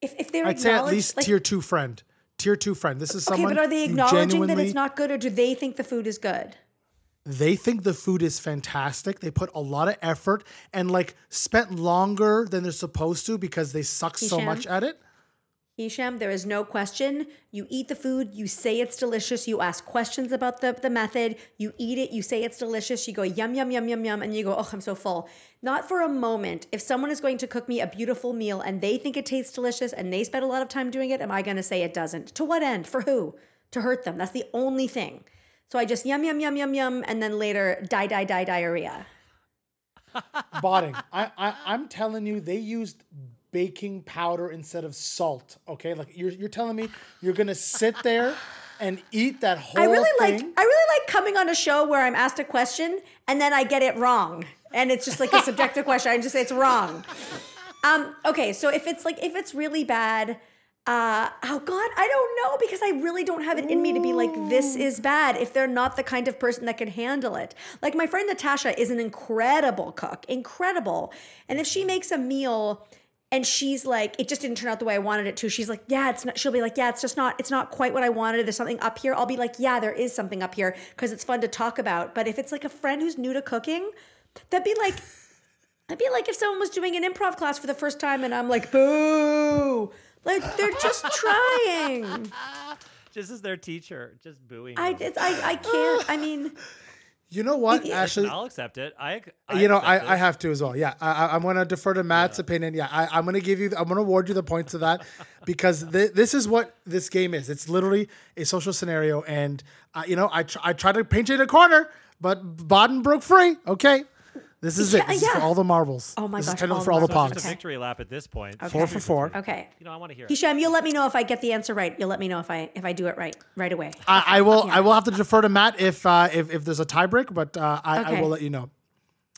if if they're I'd say at acknowledged- least like, tier two friend. Tier two friend. This is Okay, someone but are they acknowledging that it's not good, or do they think the food is good? they think the food is fantastic. They put a lot of effort and like spent longer than they're supposed to because they suck so much at it. Hisham, there is no question. You eat the food, you say it's delicious, you ask questions about the, the method, you eat it, you say it's delicious, you go yum, yum, yum, yum, yum, and you go, oh, I'm so full. Not for a moment. If someone is going to cook me a beautiful meal and they think it tastes delicious and they spend a lot of time doing it, am I going to say it doesn't? To what end? For who? To hurt them. That's the only thing. So I just yum, yum, yum, yum, yum, and then later die, die, die, diarrhea. Botting. I, I I'm telling you, they used baking powder instead of salt. Okay, like you're you're telling me you're gonna sit there and eat that whole I really thing. like I really like coming on a show where I'm asked a question and then I get it wrong. And it's just like a subjective question. I just say it's wrong. Um, okay, so if it's like if it's really bad, uh, oh God, I don't know because I really don't have it in me to be like, this is bad if they're not the kind of person that can handle it. Like my friend Natasha is an incredible cook, incredible. And if she makes a meal and she's like, it just didn't turn out the way I wanted it to, she's like, yeah, it's not, she'll be like, yeah, it's just not, it's not quite what I wanted. There's something up here. I'll be like, yeah, there is something up here because it's fun to talk about. But if it's like a friend who's new to cooking, that'd be like, I'd be like if someone was doing an improv class for the first time and I'm like, boo. Like they're just trying. Just as their teacher, just booing. I, I, I can't. I mean, you know what, Ashley? I'll accept it. I, I you know, I, I have to as well. Yeah, I, I'm going to defer to Matt's opinion. Yeah, I, I'm going to give you, I'm going to award you the points of that because th- this is what this game is. It's literally a social scenario, and uh, you know, I tr- I tried to paint you in a corner, but Baden broke free. Okay, this is it. Yeah, is for all the marbles. Oh my this gosh, is ten all for the all the marbles. It's pogs. a victory lap at this point. Four for four. okay. You know, I want to hear it. Hisham, you'll let me know if I get the answer right. You'll let me know if I if I do it right right away. I, I will. I will have to defer to Matt if uh, if if there's a tiebreak, but uh, I, I will let you know.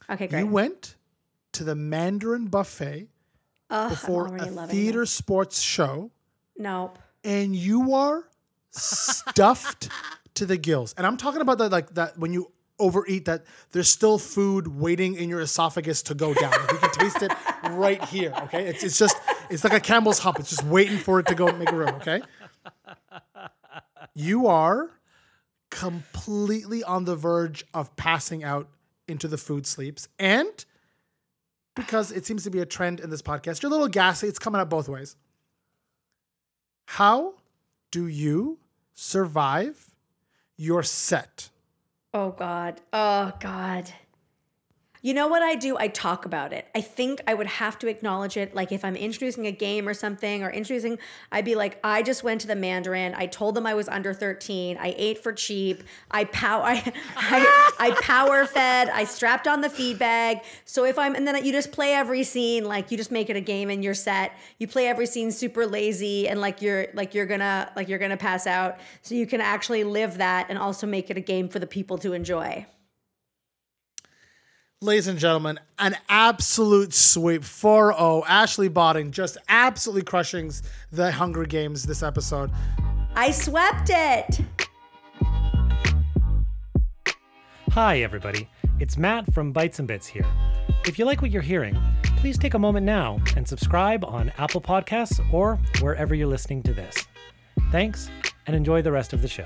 Okay, great. You went to the Mandarin buffet Ugh, before a theater this. sports show. Nope. and you are stuffed to the gills. And I'm talking about that like that when you overeat that there's still food waiting in your esophagus to go down. Like, you can taste it right here, okay? It's it's just it's like a Campbell's hump. It's just waiting for it to go make a room, okay? You are completely on the verge of passing out into the food sleeps and because it seems to be a trend in this podcast, you're a little gassy. It's coming up both ways. How do you survive your set? Oh God. Oh God. You know what I do? I talk about it. I think I would have to acknowledge it. Like if I'm introducing a game or something or introducing, I'd be like, I just went to the Mandarin. I told them I was under 13. I ate for cheap. I pow I I, I power fed. I strapped on the feed bag. So if I'm and then you just play every scene like you just make it a game and you're set. You play every scene super lazy and like you're like you're gonna like you're gonna pass out. So you can actually live that and also make it a game for the people to enjoy. Ladies and gentlemen, an absolute sweep 4 0. Ashley Botting just absolutely crushing the Hunger Games this episode. I swept it. Hi, everybody. It's Matt from Bites and Bits here. If you like what you're hearing, please take a moment now and subscribe on Apple Podcasts or wherever you're listening to this. Thanks, and enjoy the rest of the show.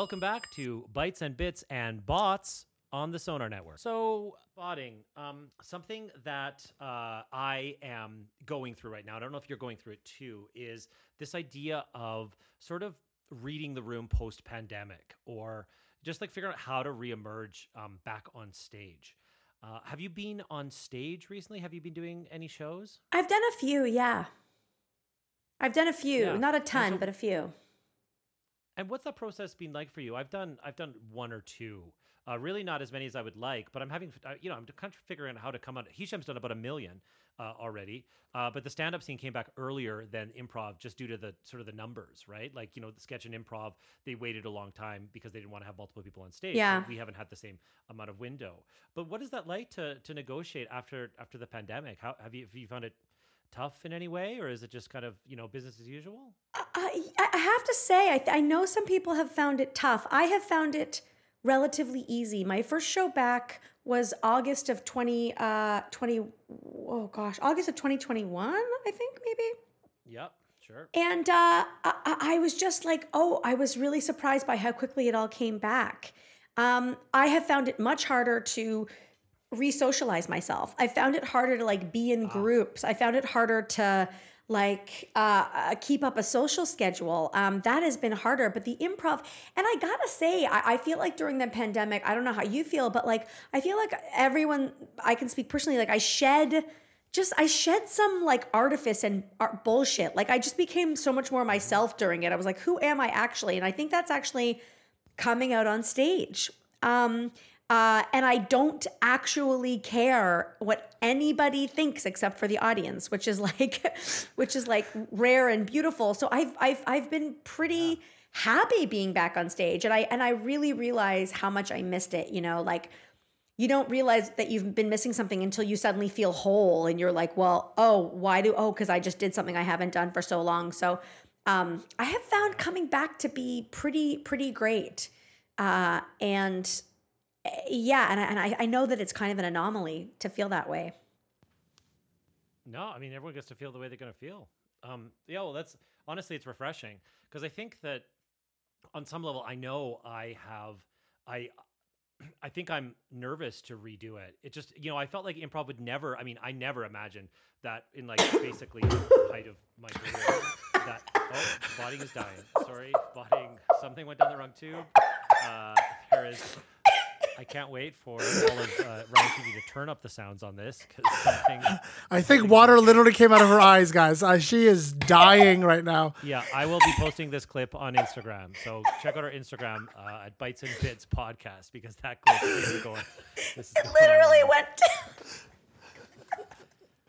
Welcome back to Bites and Bits and Bots on the Sonar Network. So, botting, um, something that uh, I am going through right now, I don't know if you're going through it too, is this idea of sort of reading the room post pandemic or just like figuring out how to reemerge um, back on stage. Uh, have you been on stage recently? Have you been doing any shows? I've done a few, yeah. I've done a few, Yeah. not a ton, so- but a few. And what's that process been like for you? I've done I've done one or two. Uh, really not as many as I would like, but I'm having uh, you know I'm kind of figuring out how to come out. Hisham's done about a million. uh, already. Uh, but the stand up scene came back earlier than improv just due to the sort of the numbers, right? Like, you know, the sketch and improv, they waited a long time because they didn't want to have multiple people on stage. Yeah. we haven't had the same amount of window. But what is that like to to negotiate after after the pandemic? How have you have you found it tough in any way or is it just kind of, you know, business as usual? I, I have to say, I, th- I know some people have found it tough. I have found it relatively easy. My first show back was August of 20, uh, 20, oh gosh, August of 2021, I think maybe. Yep, sure. And uh, I, I was just like, oh, I was really surprised by how quickly it all came back. Um, I have found it much harder to re-socialize myself. I found it harder to like be in groups. I found it harder to like uh, uh, keep up a social schedule. Um, that has been harder. But the improv, and I gotta say, I, I feel like during the pandemic, I don't know how you feel, but like I feel like everyone, I can speak personally, like I shed just I shed some like artifice and art bullshit. Like I just became so much more myself during it. I was like, who am I actually? And I think that's actually coming out on stage. Um, uh, and I don't actually care what anybody thinks except for the audience, which is like, which is like rare and beautiful. So I've I've I've been pretty happy being back on stage, and I and I really realize how much I missed it. You know, like you don't realize that you've been missing something until you suddenly feel whole and you're like, well, oh, why do, oh, because I just did something I haven't done for so long. So um, I have found coming back to be pretty, pretty great. Uh, and yeah, and, I, and I, I know that it's kind of an anomaly to feel that way. No, I mean everyone gets to feel the way they're going to feel. Um, yeah, well, that's honestly, it's refreshing because I think that on some level, I know I have, I, I think I'm nervous to redo it. It just, you know, I felt like improv would never. I mean, I never imagined that in like basically the height of my career. That oh, botting is dying. Sorry, botting. Something went down the wrong tube. Uh, there is. I can't wait for all of uh, Ryan Sheedy to turn up the sounds on this because something. I think water literally came out of her eyes, guys. Uh, she is dying right now. Yeah, I will be posting this clip on Instagram. So check out our Instagram uh, at Bites and Bits Podcast because that clip is going. This is It going literally on. went down.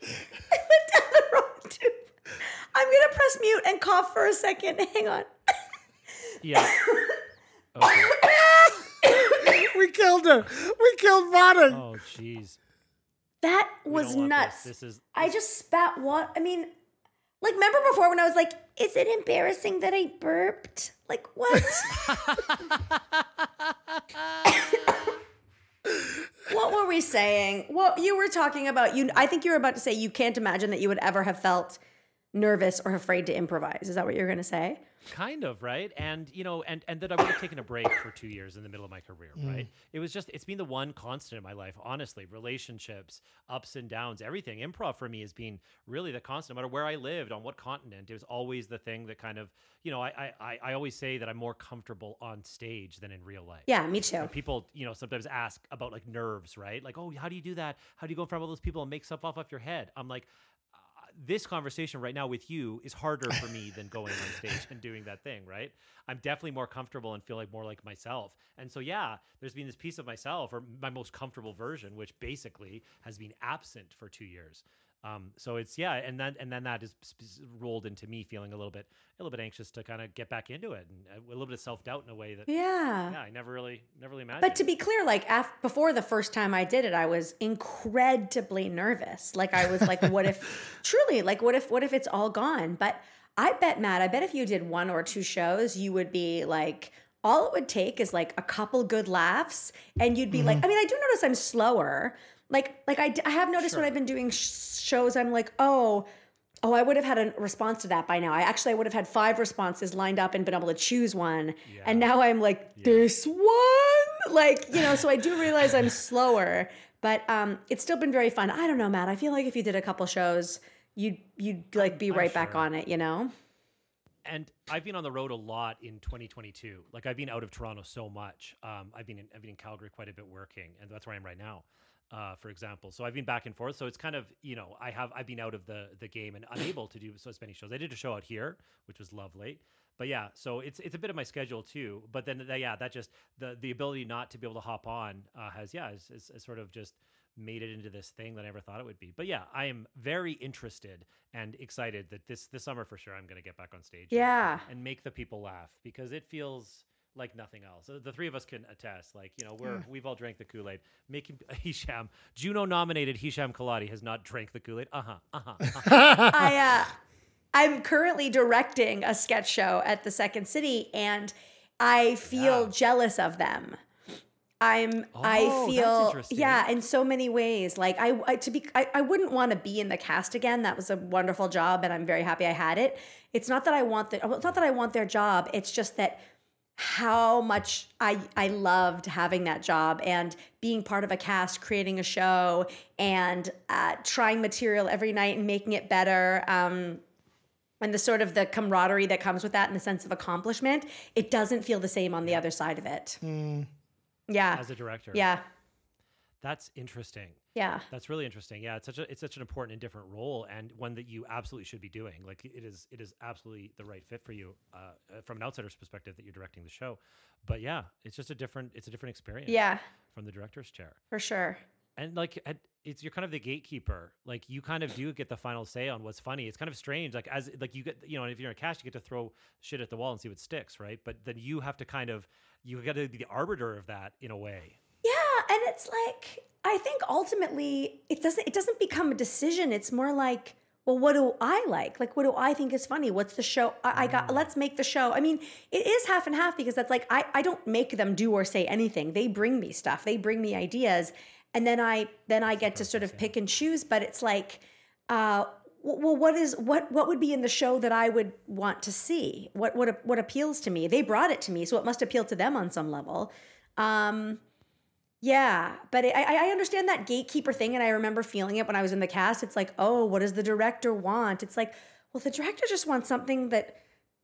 it went down the wrong tube. I'm gonna press mute and cough for a second. Hang on. Yeah. Okay. We killed her. We killed Vaughn. Oh, jeez. That was nuts. This. this is. I just spat water. I mean, like, remember before when I was like, is it embarrassing that I burped? Like, what? what were we saying? What you were talking about? You, I think you were about to say you can't imagine that you would ever have felt nervous or afraid to improvise. Is that what you're going to say? kind of right and you know and and that i would have taken a break for two years in the middle of my career Mm. right it was just it's been the one constant in my life honestly relationships ups and downs everything improv for me has been really the constant no matter where i lived on what continent it was always the thing that kind of you know i i I- i always say that i'm more comfortable on stage than in real life Yeah, me too. When people you know sometimes ask about like nerves right like oh how do you do that how do you go in front of all those people and make stuff off off your head i'm like this conversation right now with you is harder for me than going on stage and doing that thing, right? I'm definitely more comfortable and feel like more like myself. And so, yeah, there's been this piece of myself or my most comfortable version, which basically has been absent for two years. Um, so it's yeah, and then and then that is rolled into me feeling a little bit a little bit anxious to kind of get back into it and uh, a little bit of self doubt in a way that Yeah. yeah I never really never really imagined. But to be clear, like af- before the first time I did it, I was incredibly nervous. Like I was like, what if truly, like what if what if it's all gone? But I bet Matt, I bet if you did one or two shows, you would be like all it would take is like a couple good laughs and you'd be like I mean, I do notice I'm slower. Like like I, I have noticed when I've been doing sh- shows I'm like, "Oh, Oh, I would have had a response to that by now. I actually I would have had five responses lined up and been able to choose one. And now I'm like this one, like you know. So I do realize I'm slower, but um, it's still been very fun. I don't know, Matt. I feel like if you did a couple shows, you'd you'd like be right back on it. You know? and I've been on the road a lot in 2022. Like I've been out of Toronto so much. Um, I've been in, I've been in Calgary quite a bit working, and that's where I am right now. Uh, for example, so I've been back and forth. So it's kind of you know I have I've been out of the the game and unable to do so as many shows. I did a show out here, which was lovely. But yeah, so it's it's a bit of my schedule too. But then yeah, that just the the ability not to be able to hop on uh, has yeah is, is, is sort of just made it into this thing that I never thought it would be. But yeah, I am very interested and excited that this this summer for sure I'm going to get back on stage. and- Yeah. and make the people laugh because it feels like nothing else. The three of us can attest. Like you know, we're Mm. we've all drank the Kool Aid. Making Hisham Juno nominated Hisham Kelati has not drank the Kool Aid. Uh huh. Uh huh. I uh, I'm currently directing a sketch show at the Second City, and I feel jealous of them. I'm Oh, I feel yeah in so many ways like I, I to be I, I wouldn't want to be in the cast again that was a wonderful job and I'm very happy I had it it's not that I want the it's not that I want their job it's just that how much I I loved having that job and being part of a cast, creating a show, and uh, trying material every night and making it better. Um, and the sort of the camaraderie that comes with that and the sense of accomplishment, it doesn't feel the same on the other side of it. Yeah. As a director. Yeah. That's interesting. Yeah. That's really interesting. Yeah, it's such a it's such an important and different role, and one that you absolutely should be doing. Like it is it is absolutely the right fit for you uh, uh, from an outsider's perspective that you're directing the show. But yeah, it's just a different it's a different experience. Yeah. from the director's chair. For sure. And like at- it's you're kind of the gatekeeper. Like you kind of do get the final say on what's funny. It's kind of strange. Like as like you get you know if you're in a cast, you get to throw shit at the wall and see what sticks, right? But then you have to kind of you got to be the arbiter of that in a way. And it's like I think ultimately it doesn't it doesn't become a decision. It's more like, well, what do I like? Like, what do I think is funny? What's the show? I, I got. Let's make the show. I mean, it is half and half because that's like I I don't make them do or say anything. They bring me stuff. They bring me ideas, and then I then I get to sort of pick and choose. But it's like. uh well, what is what? What would be in the show that I would want to see? What what what appeals to me? They brought it to me, so it must appeal to them on some level. Um, yeah, but I, I I understand that gatekeeper thing, and I remember feeling it when I was in the cast. It's like, oh, what does the director want? It's like, well, the director just wants something that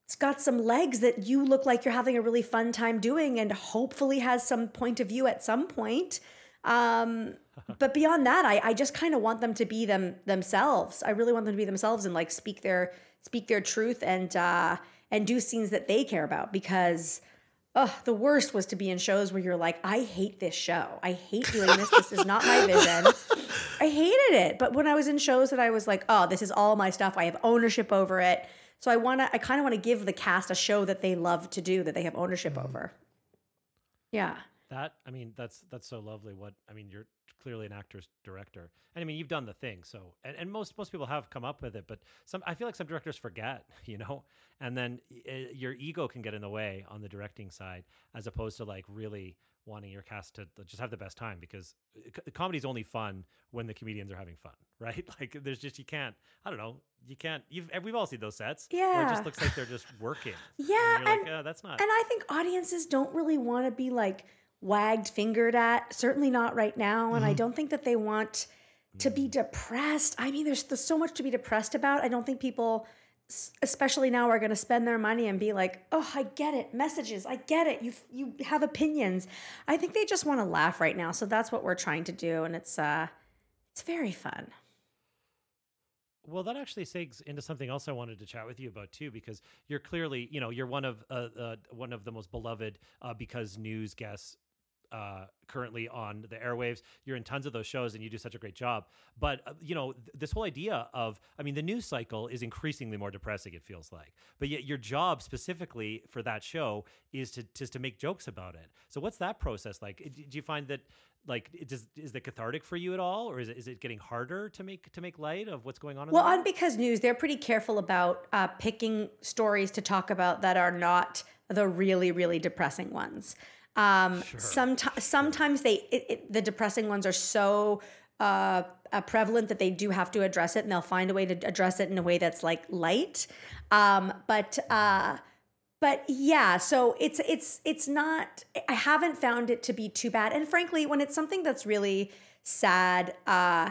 it's got some legs that you look like you're having a really fun time doing, and hopefully has some point of view at some point. Um, but beyond that, I, I just kind of want them to be them themselves. I really want them to be themselves and like speak their speak their truth and uh, and do scenes that they care about because. Ugh, the worst was to be in shows where you're like, I hate this show. I hate doing this. This is not my vision. I hated it. But when I was in shows that I was like, oh, this is all my stuff. I have ownership over it. So I want to, I kind of want to give the cast a show that they love to do, that they have ownership mm-hmm. over. Yeah. That I mean, that's that's so lovely. What I mean, you're clearly an actor's director, and I mean, you've done the thing. So, and, and most most people have come up with it, but some I feel like some directors forget, you know, and then uh, your ego can get in the way on the directing side, as opposed to like really wanting your cast to just have the best time because c- comedy's only fun when the comedians are having fun, right? Like, there's just you can't. I don't know. You can't. You've we've all seen those sets. Where it just looks like they're just working. Yeah, and and, like, "Uh, that's not. And I think audiences don't really want to be like wagged fingered at. Certainly not right now. And I Mm-hmm. don't think that they want to be depressed. I mean, there's, there's so much to be depressed about. I don't think people, especially now, are going to spend their money and be like, "Oh, I get it. Messages. I get it. You you have opinions." I think they just want to laugh right now. So that's what we're trying to do, and it's uh, it's very fun. Well, that actually segues into something else I wanted to chat with you about too, because you're clearly, you know, you're one of uh, uh, one of the most beloved uh, because news guests uh, currently on the airwaves. You're in tons of those shows, and you do such a great job. But uh, you know, th- this whole idea of, I mean, the news cycle is increasingly more depressing. It feels like, but yet your job specifically for that show is to just to make jokes about it. So, what's that process like? Do do you find that? Like, it does is it cathartic for you at all, or is it is it getting harder to make to make light of what's going on? In Well, on Because News, they're pretty careful about uh, picking stories to talk about that are not the really, really depressing ones. Um, someti- sometimes they it, it, the depressing ones are so uh, uh, prevalent that they do have to address it, and they'll find a way to address it in a way that's like light. Um, but uh, but yeah, so it's it's it's not. I haven't found it to be too bad, and frankly, when it's something that's really sad. Uh,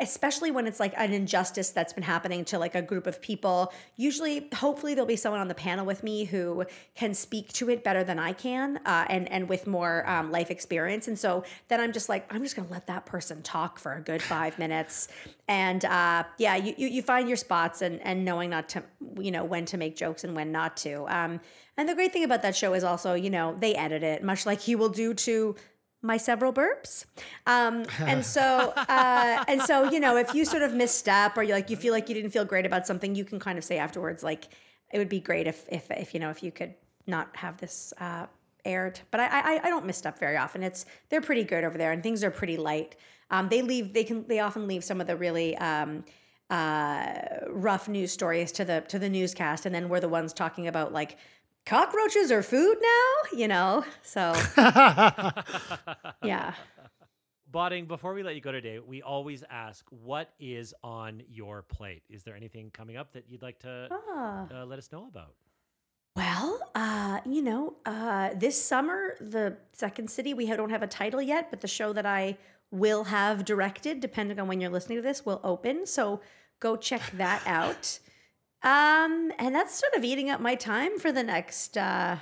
especially when it's like an injustice that's been happening to like a group of people. Usually hopefully there'll be someone on the panel with me who can speak to it better than i can uh, and and with more um, life experience. And so then i'm just like i'm just gonna let that person talk for a good five minutes. And uh, yeah you, you you find your spots and and knowing not to you know when to make jokes and when not to. Um, and the great thing about that show is also you know they edit it much like you will do to my several burps. Um, and so, uh, and so, you know, if you sort of misstep or you like, you feel like you didn't feel great about something, you can kind of say afterwards, like, it would be great if, if, if you know, if you could not have this uh, aired. But I, I, I don't misstep very often. It's they're pretty good over there, and things are pretty light. Um, they leave, they can, they often leave some of the really. Um, uh, rough news stories to the to the newscast, and then we're the ones talking about like cockroaches are food now, you know. So yeah. Botting, before we let you go today, we always ask, what is on your plate? Is there anything coming up that you'd like to Ah. uh, let us know about? Well, uh, you know, uh, this summer, the Second City, we don't have a title yet, but the show that I will have directed, depending on when you're listening to this, will open. So go check that out. Um, and that's sort of eating up my time for the next uh,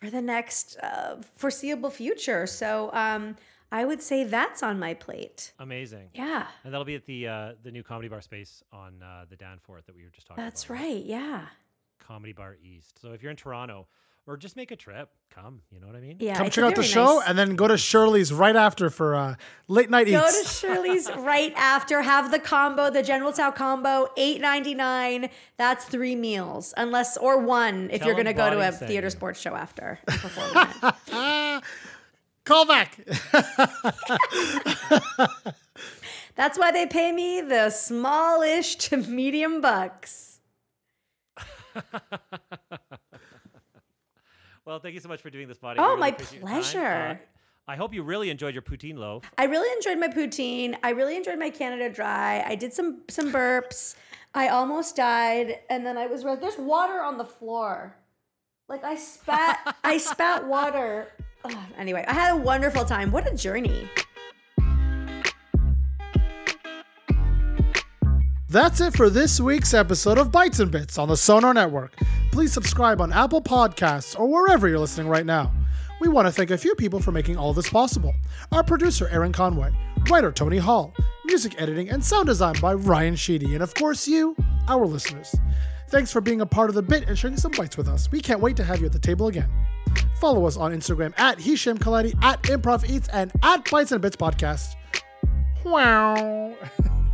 for the next uh, foreseeable future. So um, I would say that's on my plate. Amazing. Yeah. And that'll be at the uh, the new comedy bar space on uh, the Danforth that we were just talking That's about. right. Yeah. Comedy Bar East. So if you're in Toronto, or just make a trip, come. You know what I mean? Yeah. Come check out the show nice- and then go to Shirley's right after for uh, late night Go eats. to Shirley's right after. Have the combo, the General Tao combo, eight ninety nine. That's three meals, unless or one if Tell you're going to go to a sent theater you. sports show after. and perform in it. Call back. That's why they pay me the smallish to medium bucks. Well, thank you so much for doing this, Botting. Oh, really my time. pleasure. Uh, I hope you really enjoyed your poutine loaf. I really enjoyed my poutine. I really enjoyed my Canada Dry. I did some some burps. I almost died, and then I was there's water on the floor. Like I spat, I spat water. Ugh, anyway, I had a wonderful time. What a journey! That's it for this week's episode of Bites and Bits on the Sonar Network. Please subscribe on Apple Podcasts or wherever you're listening right now. We want to thank a few people for making all this possible. Our producer, Aaron Conway, writer, Tony Hall, music editing and sound design by Ryan Sheedy, and of course, you, our listeners. Thanks for being a part of the bit and sharing some bites with us. We can't wait to have you at the table again. Follow us on Instagram at Hisham Kelati, at Improv Eats, and at Bites and Bits Podcast. Wow.